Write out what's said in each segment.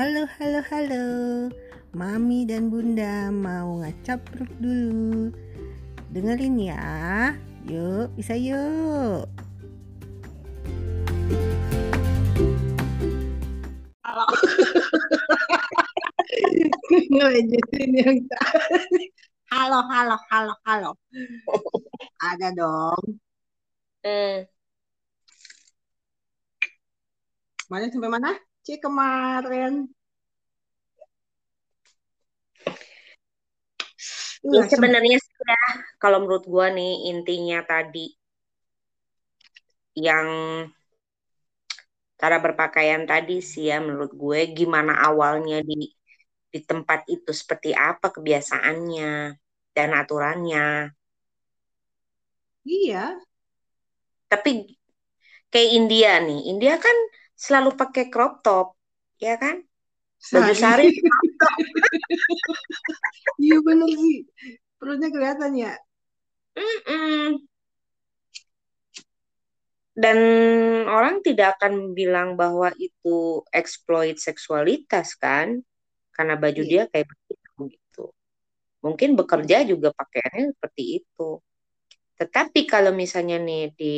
Halo, halo, halo. Mami dan Bunda mau ngacapruk dulu. Dengerin ya. Yuk, bisa yuk. Halo. Ngelanjutin yang tadi. Halo, halo, halo, halo. Ada dong. Hmm. Mana sampai mana? Ci kemarin. Ya, sebenarnya sudah kalau menurut gua nih intinya tadi yang cara berpakaian tadi sih ya menurut gue gimana awalnya di di tempat itu seperti apa kebiasaannya dan aturannya. Iya. Tapi kayak India nih, India kan selalu pakai crop top, ya kan? Baju sari. Iya bener sih. Perutnya kelihatan ya. Mm-mm. Dan orang tidak akan bilang bahwa itu exploit seksualitas kan? Karena baju dia kayak begitu gitu. Mungkin bekerja juga pakaiannya seperti itu. Tetapi kalau misalnya nih di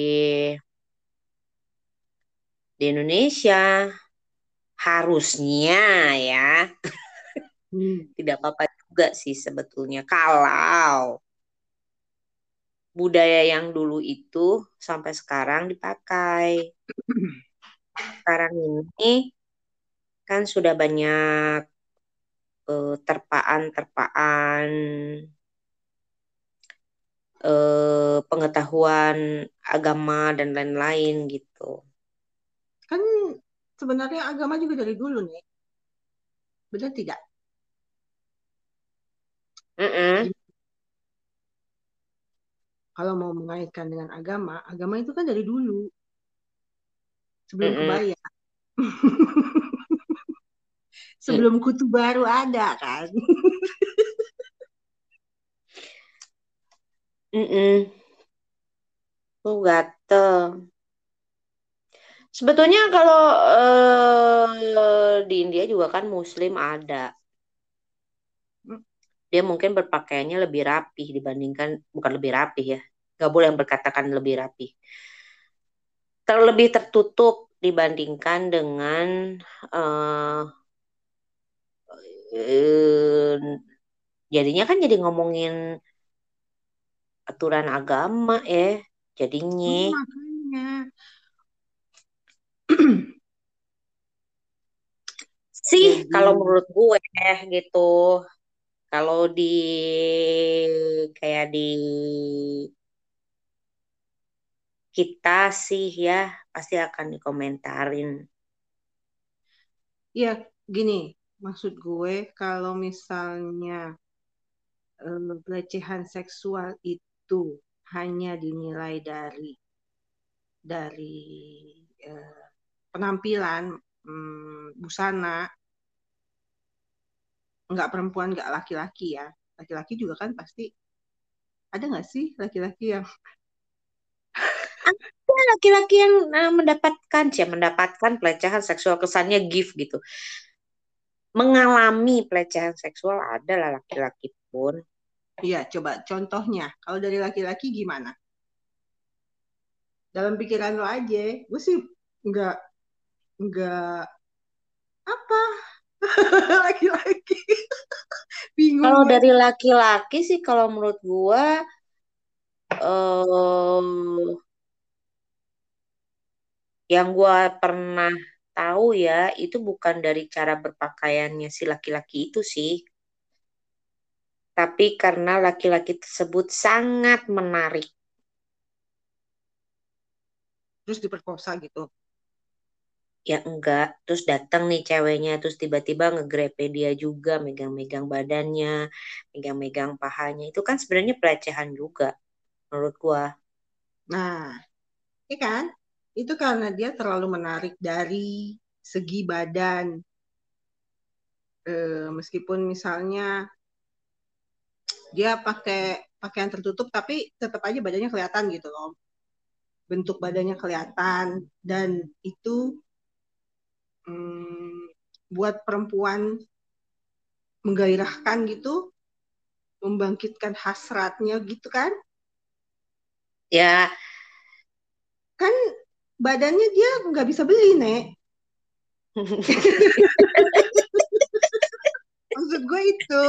di Indonesia harusnya ya Hmm. tidak apa-apa juga sih sebetulnya kalau budaya yang dulu itu sampai sekarang dipakai. Sekarang ini kan sudah banyak eh, terpaan-terpaan eh, pengetahuan agama dan lain-lain gitu. Kan sebenarnya agama juga dari dulu nih. Benar tidak? Mm-mm. Kalau mau mengaitkan dengan agama, agama itu kan dari dulu. Sebelum Mm-mm. kebaya. Sebelum kutu baru ada kan. Mm-mm. Oh, gatel. Sebetulnya kalau eh, di India juga kan Muslim ada. Dia mungkin berpakaiannya lebih rapih dibandingkan, bukan lebih rapih ya. Gak boleh yang berkatakan lebih rapih. Terlebih tertutup dibandingkan dengan eh, eh, jadinya kan jadi ngomongin aturan agama ya jadinya Makanya. Sih Jadi- kalau menurut gue gitu kalau di kayak di kita sih ya pasti akan dikomentarin. Ya, gini, maksud gue kalau misalnya eh, pelecehan seksual itu hanya dinilai dari dari eh, penampilan hmm, busana, nggak perempuan, nggak laki-laki ya. Laki-laki juga kan pasti ada nggak sih laki-laki yang Ya, laki-laki yang eh, mendapatkan sih mendapatkan pelecehan seksual kesannya gift gitu mengalami pelecehan seksual adalah laki-laki pun Iya, coba contohnya. Kalau dari laki-laki gimana? Dalam pikiran lo aja, gue sih nggak nggak apa laki-laki bingung Kalau ya. dari laki-laki sih kalau menurut gua eh yang gua pernah tahu ya itu bukan dari cara berpakaiannya si laki-laki itu sih, tapi karena laki-laki tersebut sangat menarik. terus diperkosa gitu. Ya enggak, terus datang nih ceweknya terus tiba-tiba ngegrepe dia juga, megang-megang badannya, megang-megang pahanya. Itu kan sebenarnya pelecehan juga menurut gua. Nah, ya kan? Itu karena dia terlalu menarik dari segi badan. Eh, meskipun misalnya dia pakai pakaian tertutup, tapi tetap aja badannya kelihatan gitu loh. Bentuk badannya kelihatan dan itu hmm, buat perempuan menggairahkan gitu, membangkitkan hasratnya gitu kan? Ya, Kan badannya dia nggak bisa beli, Nek. Maksud gue itu.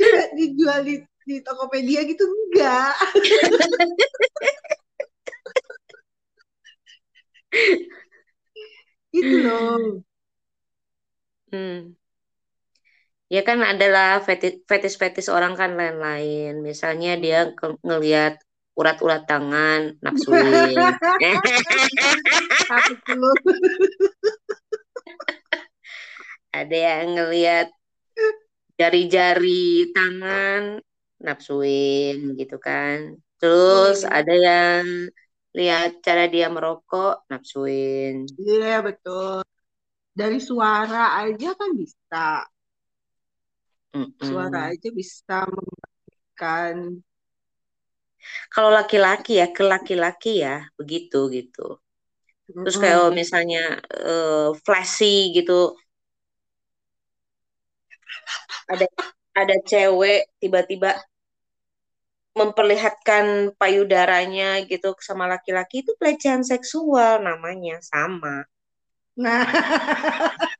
Coba dijual di, di Tokopedia gitu enggak. Loh. hmm. Ya kan adalah feti- fetis-fetis orang kan lain-lain. Misalnya dia ngelihat urat-urat tangan, nafsuin. Ada yang ngelihat jari-jari tangan, nafsuin gitu kan. Terus Iya. ada yang lihat cara dia merokok, nafsuin. Iya, betul. Dari suara aja kan bisa. Suara Mm-mm. aja bisa membangkitkan. Kalau laki-laki ya, ke laki-laki ya, begitu gitu. Terus kayak Mm-mm. misalnya eh, flashy gitu, ada ada cewek tiba-tiba memperlihatkan payudaranya gitu sama laki-laki itu pelecehan seksual namanya sama. Nah,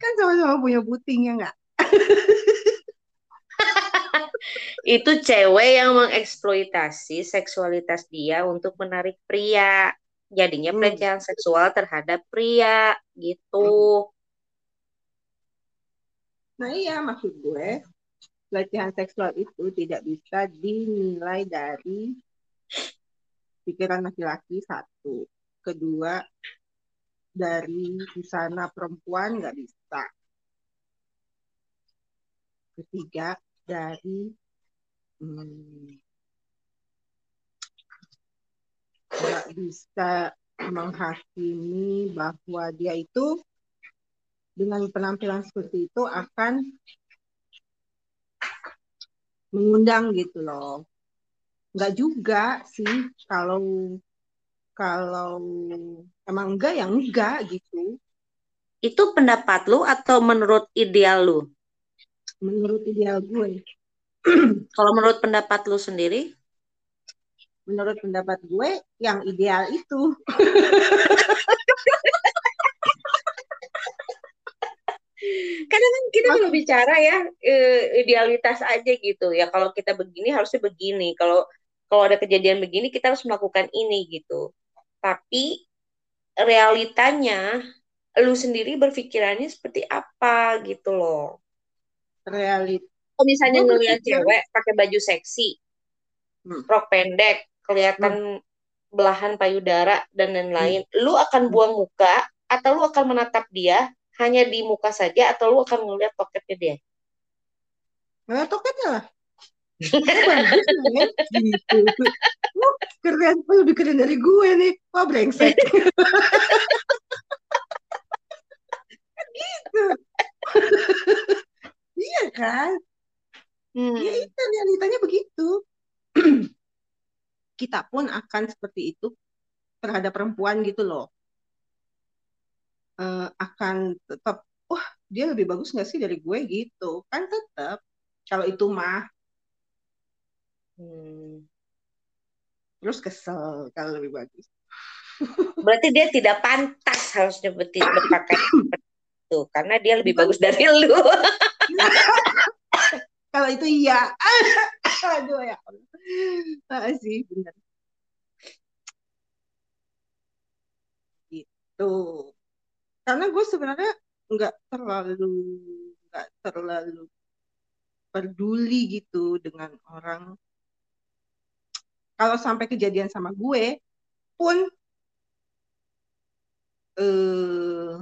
kan sama-sama punya puting ya nggak? Itu cewek yang mengeksploitasi seksualitas dia untuk menarik pria. Jadinya Hmm. pelecehan seksual terhadap pria gitu. Nah iya maksud gue pelecehan seksual itu tidak bisa dinilai dari pikiran laki-laki satu, kedua dari busana perempuan nggak bisa, ketiga dari hmm, nggak bisa menghakimi bahwa dia itu dengan penampilan seperti itu akan mengundang gitu loh. Nggak juga sih kalau kalau emang enggak ya enggak gitu. Itu pendapat lu atau menurut ideal lu? Menurut ideal gue, Kalau menurut pendapat lu sendiri? menurut pendapat gue yang ideal itu. kita kalau bicara ya eh, idealitas aja gitu ya. Kalau kita begini harusnya begini. Kalau kalau ada kejadian begini kita harus melakukan ini gitu. Tapi realitanya lu sendiri berpikirannya seperti apa gitu loh. Realit. Kalau misalnya Gue ngeliat berpikir- cewek pakai baju seksi, Hmm. rok pendek, kelihatan belahan payudara dan lain-lain, lu akan buang muka atau lu akan menatap dia hanya di muka saja atau lu akan ngeliat toketnya dia? Nah, toketnya lah. Bagus. Gitu. Wah, keren. Oh, lebih keren dari gue nih. Wah, brengsek. gitu. iya kan? Hmm. Ya itu realitanya begitu. Kita pun akan seperti itu terhadap perempuan gitu loh. Eh, akan tetap, wah dia lebih bagus nggak sih dari gue gitu. Kan tetap. Kalau itu mah Hmm. terus kesel kalau lebih bagus. Berarti dia tidak pantas harusnya berti- berpakaian seperti itu karena dia lebih bagus dari lu. Kalau itu iya. Aduh ya Allah. Ah, sih benar. Gitu. Karena gue sebenarnya nggak terlalu nggak terlalu peduli gitu dengan orang. Kalau sampai kejadian sama gue pun eh,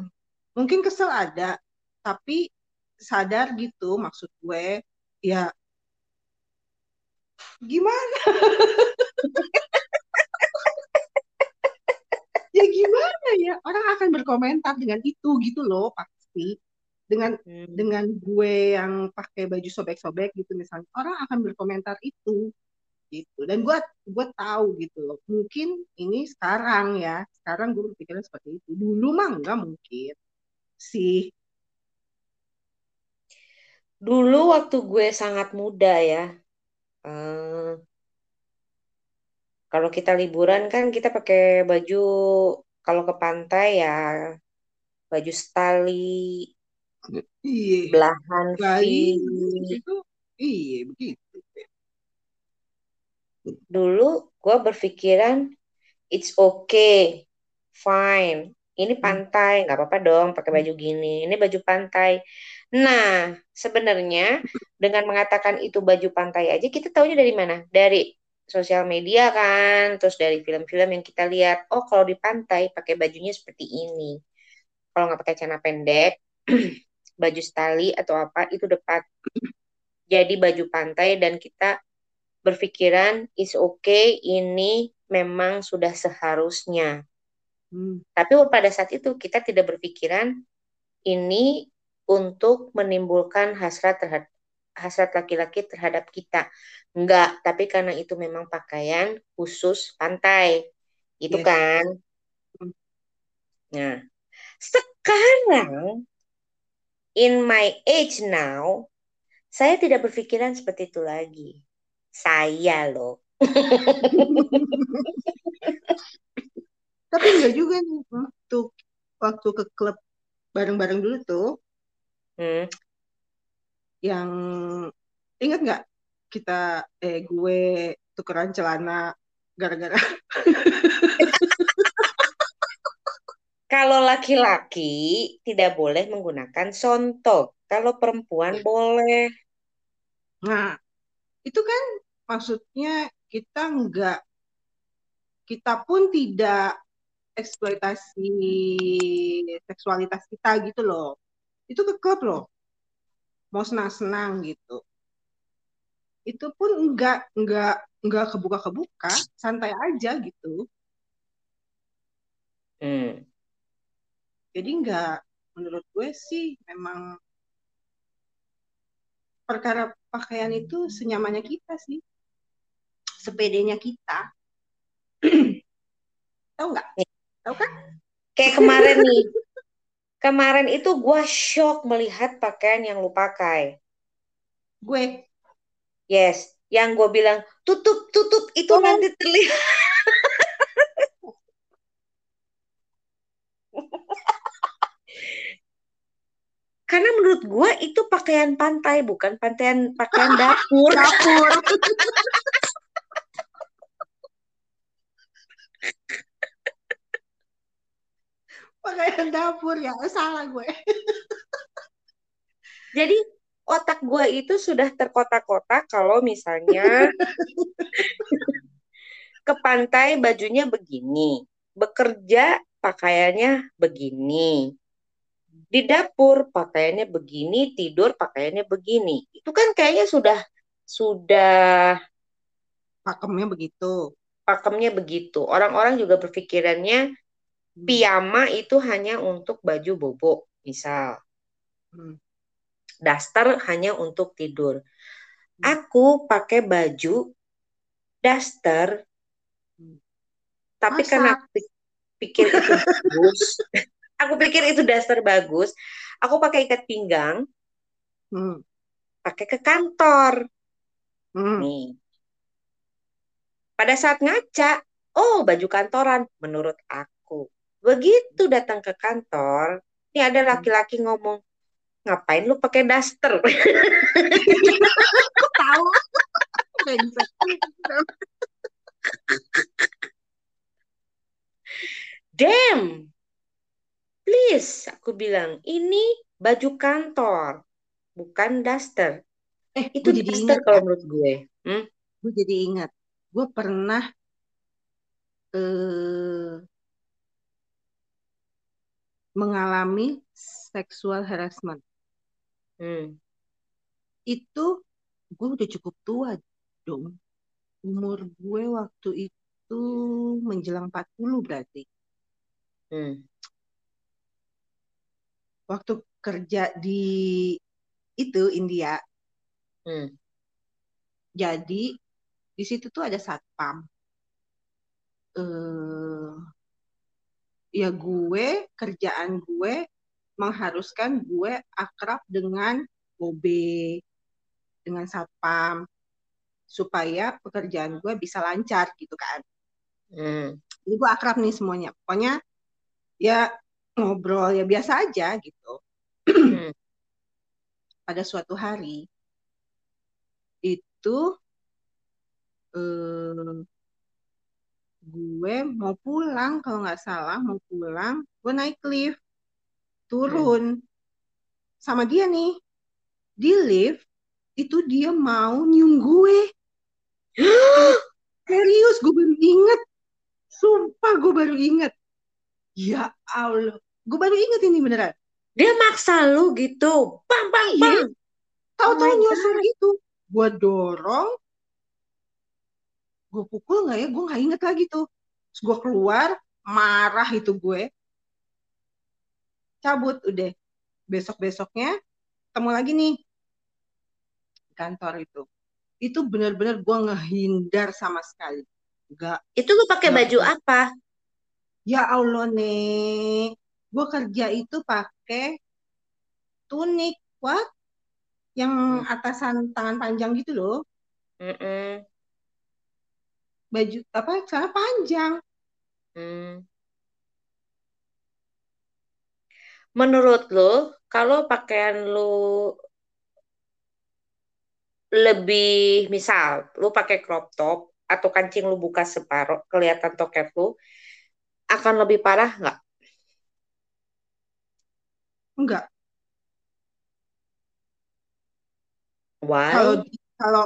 mungkin kesel ada, tapi sadar gitu maksud gue ya gimana ya gimana ya? Orang akan berkomentar dengan itu gitu loh pasti. Dengan Hmm. dengan gue yang pakai baju sobek-sobek gitu misalnya orang akan berkomentar itu gitu. Dan gue gue tahu gitu loh mungkin ini sekarang ya sekarang gue berpikirnya seperti itu. Dulu mah nggak mungkin sih. Dulu waktu gue sangat muda ya uh, kalau kita liburan kan kita pakai baju kalau ke pantai ya baju stali iya belahan itu iya begitu. Dulu gue berpikiran it's okay fine. Ini Hmm. pantai nggak apa-apa dong pakai baju gini ini baju pantai. Nah sebenarnya dengan mengatakan itu baju pantai aja kita taunya dari mana? Dari sosial media kan terus dari film-film yang kita lihat oh kalau di pantai pakai bajunya seperti ini kalau nggak pakai celana pendek baju stali atau apa itu depan jadi baju pantai dan kita berpikiran is okay ini memang sudah seharusnya Hmm. tapi pada saat itu kita tidak berpikiran ini untuk menimbulkan hasrat terhadap hasrat laki-laki terhadap kita. Enggak, tapi karena itu memang pakaian khusus pantai. Itu Yes. kan. Hmm. Nah, sekarang in my age now, saya tidak berpikiran seperti itu lagi. Saya loh. tapi enggak juga nih waktu waktu ke klub bareng-bareng dulu tuh Hmm. Yang ingat nggak kita eh gue tukeran celana gara-gara Kalau laki-laki tidak boleh menggunakan sontok. Kalau perempuan boleh. nah itu kan maksudnya kita nggak kita pun tidak eksploitasi seksualitas kita gitu loh itu ke klub loh mau senang-senang gitu. Itu pun enggak enggak enggak kebuka-kebuka santai aja gitu. Hmm. jadi enggak menurut gue sih memang perkara pakaian itu senyamannya kita sih. Sepedenya kita. Tahu nggak? Tahu kan? Kayak kemarin nih. Kemarin itu gue shock melihat pakaian yang lu pakai. gue Yes, yang gue bilang tutup tutup itu Oh. nanti terlihat. Karena menurut gue itu pakaian pantai bukan pakaian pakaian dapur. dapur pakaian dapur ya salah gue Jadi otak gue itu sudah terkotak-kotak kalau misalnya ke pantai bajunya begini, bekerja pakaiannya begini, di dapur pakaiannya begini, tidur pakaiannya begini. Itu kan kayaknya sudah sudah pakemnya begitu pakemnya begitu. Orang-orang juga berpikirannya piyama itu hanya untuk baju bobo, misal. Hmm. Daster hanya untuk tidur. Hmm. Aku pakai baju daster, Hmm. tapi Masa? karena pikir itu bagus, aku pikir itu daster bagus, aku pakai ikat pinggang, Hmm. pakai ke kantor. Hmm. Nih. Pada saat ngaca, oh baju kantoran menurut aku. Begitu datang ke kantor, ini ada laki-laki ngomong, ngapain lu pakai daster? tahu. Damn, please, aku bilang ini baju kantor, bukan daster. eh Itu jadi daster ingat kalau menurut gue. Hmm? gue jadi ingat gue pernah eh, mengalami seksual harassment Hmm. itu gue udah cukup tua dong umur gue waktu itu menjelang 40 berarti Hmm. waktu kerja di itu India Hmm. jadi di situ tuh ada satpam eh ya gue kerjaan gue mengharuskan gue akrab dengan OB dengan satpam supaya pekerjaan gue bisa lancar gitu kan. Hmm. Jadi gue akrab nih semuanya. Pokoknya ya ngobrol ya biasa aja gitu. Hmm. Pada suatu hari itu eh, gue mau pulang kalau nggak salah mau pulang gue naik lift. Turun. Sama dia nih. Di lift itu dia mau nyium gue. Serius gue baru inget. Sumpah gue baru inget. Ya Allah. Gue baru inget ini beneran. Dia maksa lu gitu. Bang, bang, Iya. bang. tahu-tahu Oh nyosor gitu. Gue dorong gue pukul nggak ya? Gue nggak inget lagi tuh. Terus gue keluar marah itu gue. Cabut udah. Besok besoknya ketemu lagi nih. Di kantor itu. Itu benar-benar gue ngehindar sama sekali. Nggak Itu lu pakai baju apa? ya Allah nih gue kerja itu pakai tunik what yang atasan tangan panjang gitu loh. Mm-mm. Baju apa celana panjang Hmm. Menurut lu, kalau pakaian lu lebih, misal, lu pakai crop top atau kancing lu buka separuh, kelihatan toket lu, akan lebih parah nggak? enggak Why? kalau kalau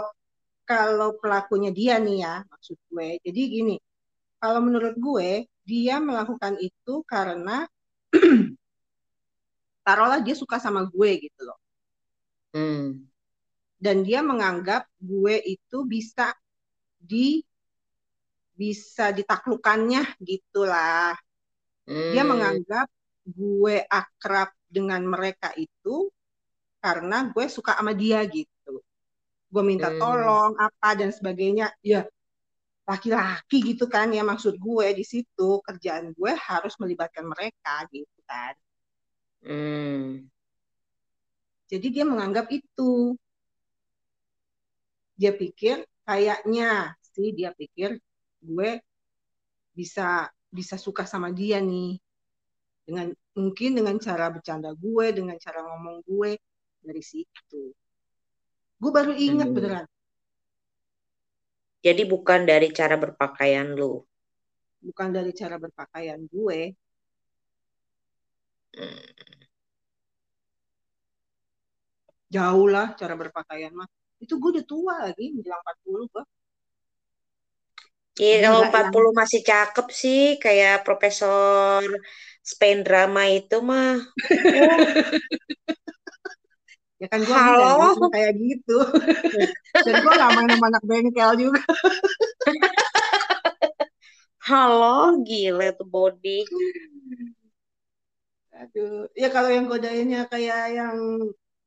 kalau pelakunya dia nih ya maksud gue jadi gini kalau menurut gue dia melakukan itu karena taruhlah dia suka sama gue gitu loh Hmm. dan dia menganggap gue itu bisa di bisa ditaklukkannya gitulah dia Hmm. menganggap gue akrab dengan mereka itu karena gue suka sama dia gitu gue minta Hmm. tolong apa dan sebagainya. Ya laki-laki gitu kan ya maksud gue di situ kerjaan gue harus melibatkan mereka gitu kan. Hmm. jadi dia menganggap itu. Dia pikir kayaknya sih dia pikir gue bisa bisa suka sama dia nih. Dengan mungkin dengan cara bercanda gue dengan cara ngomong gue dari situ gue baru ingat Hmm. beneran Jadi bukan dari cara berpakaian lu. bukan dari cara berpakaian gue Hmm. jauh lah cara berpakaian mah itu gue udah tua lagi menjelang 40 gue Iya, kalau Gila, 40 masih cakep sih, kayak Profesor Spain Drama itu mah. Oh, ya kan gue Halo? kayak gitu dan gue gak main sama anak bengkel juga halo, gila tuh body. aduh ya kalau yang godainnya kayak yang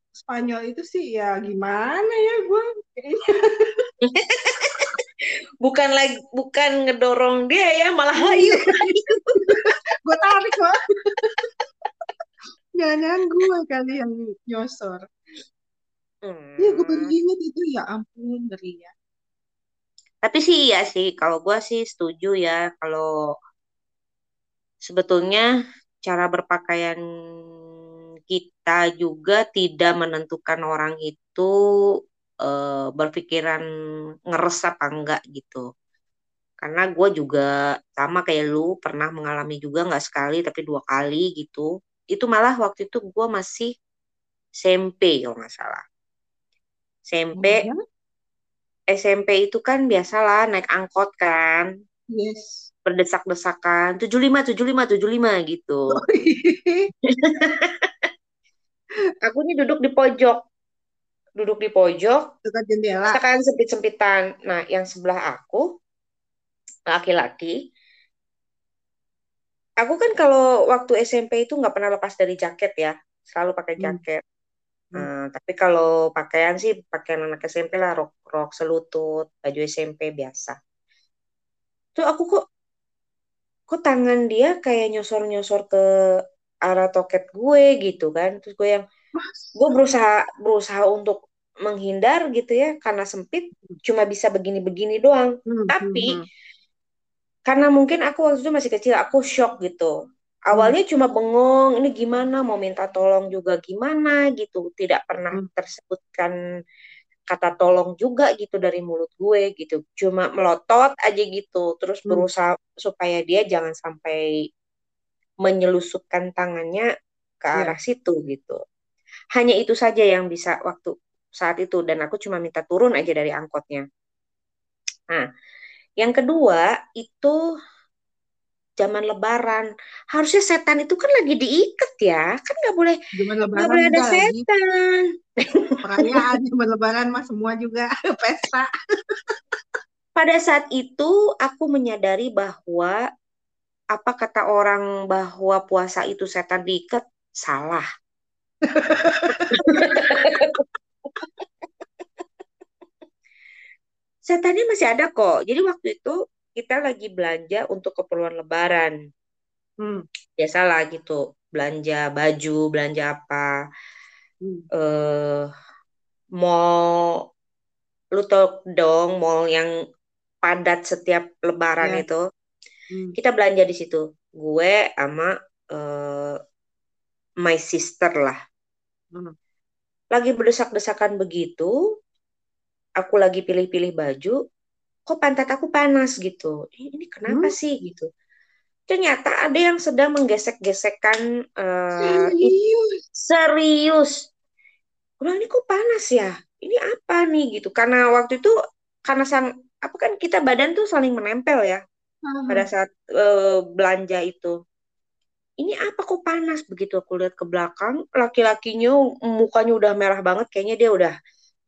Spanyol itu sih ya gimana ya gue kayaknya Bukan lagi, bukan ngedorong dia ya, malah hayu. gue tarik loh jangan gue kali yang nyosor Hmm. ya gue baru inget itu ya ampun ngeri ya Tapi sih iya sih, kalau gue sih setuju ya, kalau sebetulnya cara berpakaian kita juga tidak menentukan orang itu eh, berpikiran ngeres apa enggak gitu. Karena gue juga sama kayak lu pernah mengalami juga nggak sekali tapi dua kali gitu. Itu malah waktu itu gue masih SMP kalau nggak salah. SMP, Oh, ya? SMP itu kan biasalah naik angkot kan, yes. Berdesak-desakan, 75, 75, 75 gitu. Aku ini duduk di pojok, duduk di pojok, dekat jendela. Kan sempit-sempitan. Nah, yang sebelah aku, laki-laki, aku kan kalau waktu SMP itu nggak pernah lepas dari jaket ya, selalu pakai Hmm. Jaket. Uh, tapi kalau pakaian sih pakaian anak SMP lah rok rok selutut baju SMP biasa. Tuh aku kok kok tangan dia kayak nyosor nyosor ke arah toket gue gitu kan. Terus gue yang gue berusaha berusaha untuk menghindar gitu ya karena sempit cuma bisa begini-begini doang. Hmm, tapi hmm, hmm. karena mungkin aku waktu itu masih kecil aku shock gitu awalnya hmm. cuma bengong ini gimana mau minta tolong juga gimana gitu tidak pernah hmm. tersebutkan kata tolong juga gitu dari mulut gue gitu cuma melotot aja gitu terus hmm. berusaha supaya dia jangan sampai menyelusupkan tangannya ke iya. arah yeah. situ gitu hanya itu saja yang bisa waktu saat itu dan aku cuma minta turun aja dari angkotnya nah yang kedua itu zaman lebaran. Harusnya setan itu kan lagi diikat ya. Kan nggak boleh nggak boleh ada setan. Perayaan zaman lebaran mah semua juga pesta. Pada saat itu aku menyadari bahwa apa kata orang bahwa puasa itu setan diikat salah. Setannya masih ada kok. Jadi waktu itu kita lagi belanja untuk keperluan lebaran. Hmm. Biasalah gitu, belanja baju, belanja apa. Hmm. Uh, mall, lu tau dong mall yang padat setiap lebaran yeah. itu. Hmm. Kita belanja di situ. Gue sama uh, my sister lah. Hmm. Lagi berdesak-desakan begitu, aku lagi pilih-pilih baju, kok pantat aku panas gitu. Ini kenapa hmm? sih gitu. Ternyata ada yang sedang menggesek-gesekkan uh, serius? Serius. Udah ini kok panas ya? Ini apa nih? Gitu. Karena waktu itu karena sang apa kan kita badan tuh saling menempel ya uh-huh. pada saat uh, belanja itu. Ini apa kok panas? Begitu aku lihat ke belakang laki-lakinya mukanya udah merah banget kayaknya dia udah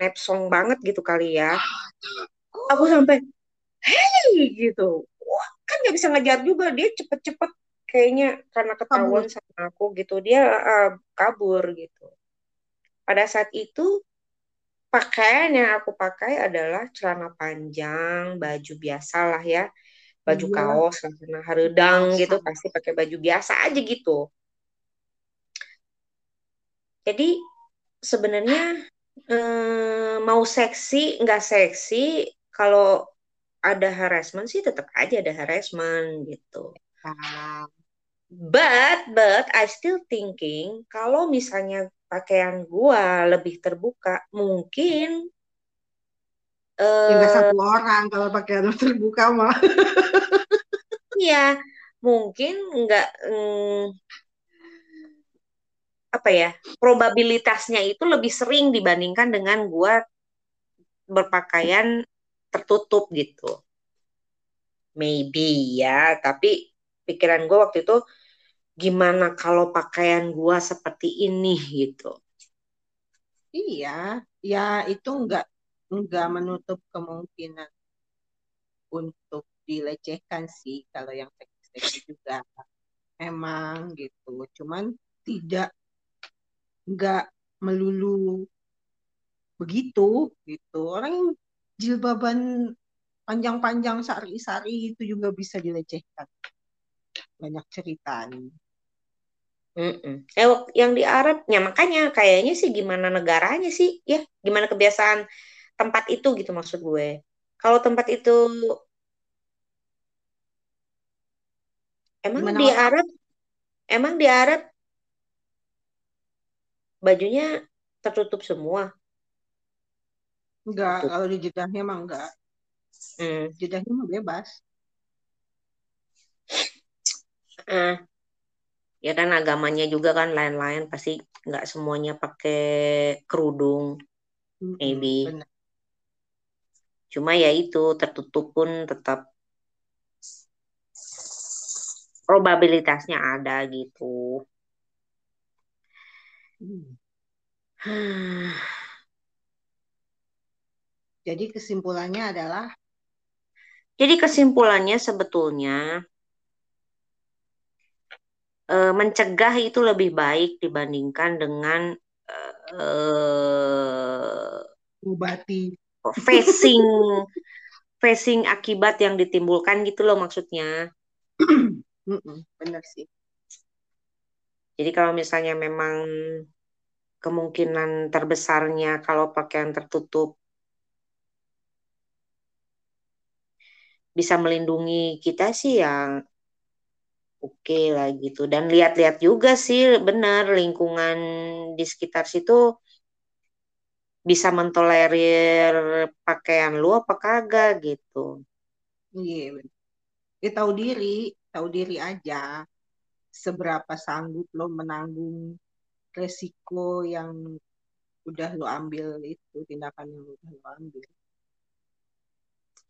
nepsong banget gitu kali ya aku sampai hey! gitu. Wah kan nggak bisa ngejar juga. Dia cepet-cepet kayaknya karena ketahuan kabur. sama aku gitu dia uh, kabur gitu. Pada saat itu pakaian yang aku pakai adalah celana panjang baju biasa lah ya. Baju iya. kaos karena haredang gitu pasti pakai baju biasa aja gitu. Jadi sebenarnya eh, mau seksi nggak seksi kalau ada harassment sih tetap aja ada harassment gitu. But but I still thinking kalau misalnya pakaian gua lebih terbuka mungkin uh, satu orang kalau pakaian terbuka mah. Iya, mungkin enggak mm, apa ya probabilitasnya itu lebih sering dibandingkan dengan gua berpakaian tertutup gitu. Maybe ya tapi pikiran gue waktu itu gimana kalau pakaian gue seperti ini gitu. Iya ya itu enggak enggak menutup kemungkinan untuk dilecehkan sih kalau yang seksi juga. Emang gitu cuman tidak enggak melulu begitu gitu. Orang jilbaban panjang-panjang sari-sari itu juga bisa dilecehkan. Banyak cerita nih. Mm-mm. Eh, yang di Arab, ya makanya kayaknya sih gimana negaranya sih, ya gimana kebiasaan tempat itu gitu maksud gue. Kalau tempat itu emang gimana di apa? Arab, emang di Arab bajunya tertutup semua. Enggak, kalau di Jedahnya mah enggak. Hmm. Jedahnya mah bebas. Eh, ya kan agamanya juga kan lain-lain pasti nggak semuanya pakai kerudung, hmm, maybe. Benar. Cuma ya itu tertutup pun tetap probabilitasnya ada gitu. Hmm. Jadi kesimpulannya adalah Jadi kesimpulannya sebetulnya e, mencegah itu lebih baik dibandingkan dengan e, Obati. facing facing akibat yang ditimbulkan gitu loh maksudnya. Bener sih. Jadi kalau misalnya memang kemungkinan terbesarnya kalau pakaian tertutup bisa melindungi kita sih yang oke okay lah gitu dan lihat-lihat juga sih benar lingkungan di sekitar situ bisa mentolerir pakaian lu apa kagak gitu. Iya, bener. Ya tahu diri, tahu diri aja. Seberapa sanggup lo menanggung resiko yang udah lo ambil itu, tindakan yang udah lo ambil.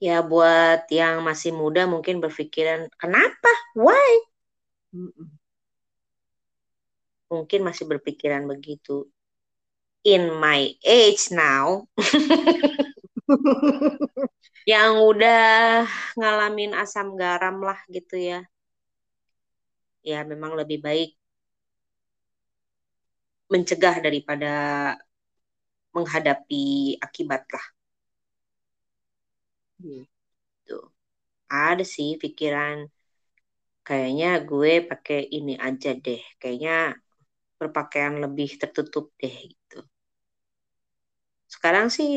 Ya buat yang masih muda mungkin berpikiran, kenapa? Why? Mungkin masih berpikiran begitu. In my age now. Yang udah ngalamin asam garam lah gitu ya. Ya memang lebih baik mencegah daripada menghadapi akibat lah Tuh ada sih pikiran kayaknya gue pakai ini aja deh kayaknya berpakaian lebih tertutup deh gitu sekarang sih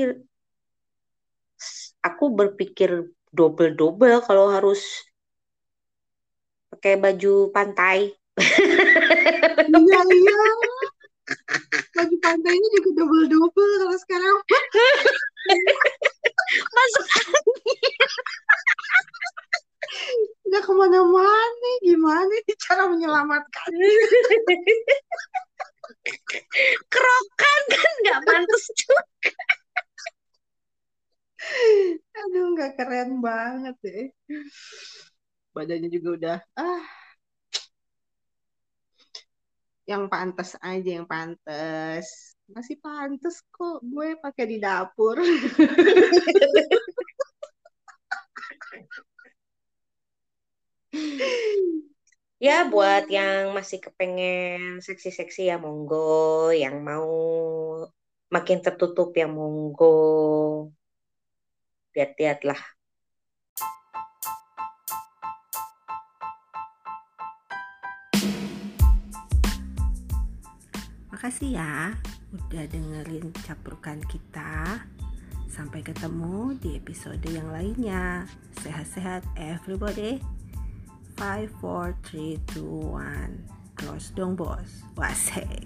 aku berpikir double-double kalau harus pakai baju pantai. Iya, iya. Baju pantainya juga double-double kalau sekarang. Masuk Nggak ke mana-mana. Gimana nih cara menyelamatkan? kerokan kan nggak pantas juga. Aduh, nggak keren banget deh. Badannya juga udah, ah. Yang pantas aja, yang pantas. Masih pantas kok gue pakai di dapur. Ya buat yang masih kepengen seksi-seksi ya monggo, yang mau makin tertutup ya monggo. Lihat-lihat lah. Makasih ya udah dengerin caprukan kita. Sampai ketemu di episode yang lainnya. Sehat-sehat everybody. 5 4 3 2 1. Close dong bos. Wasek.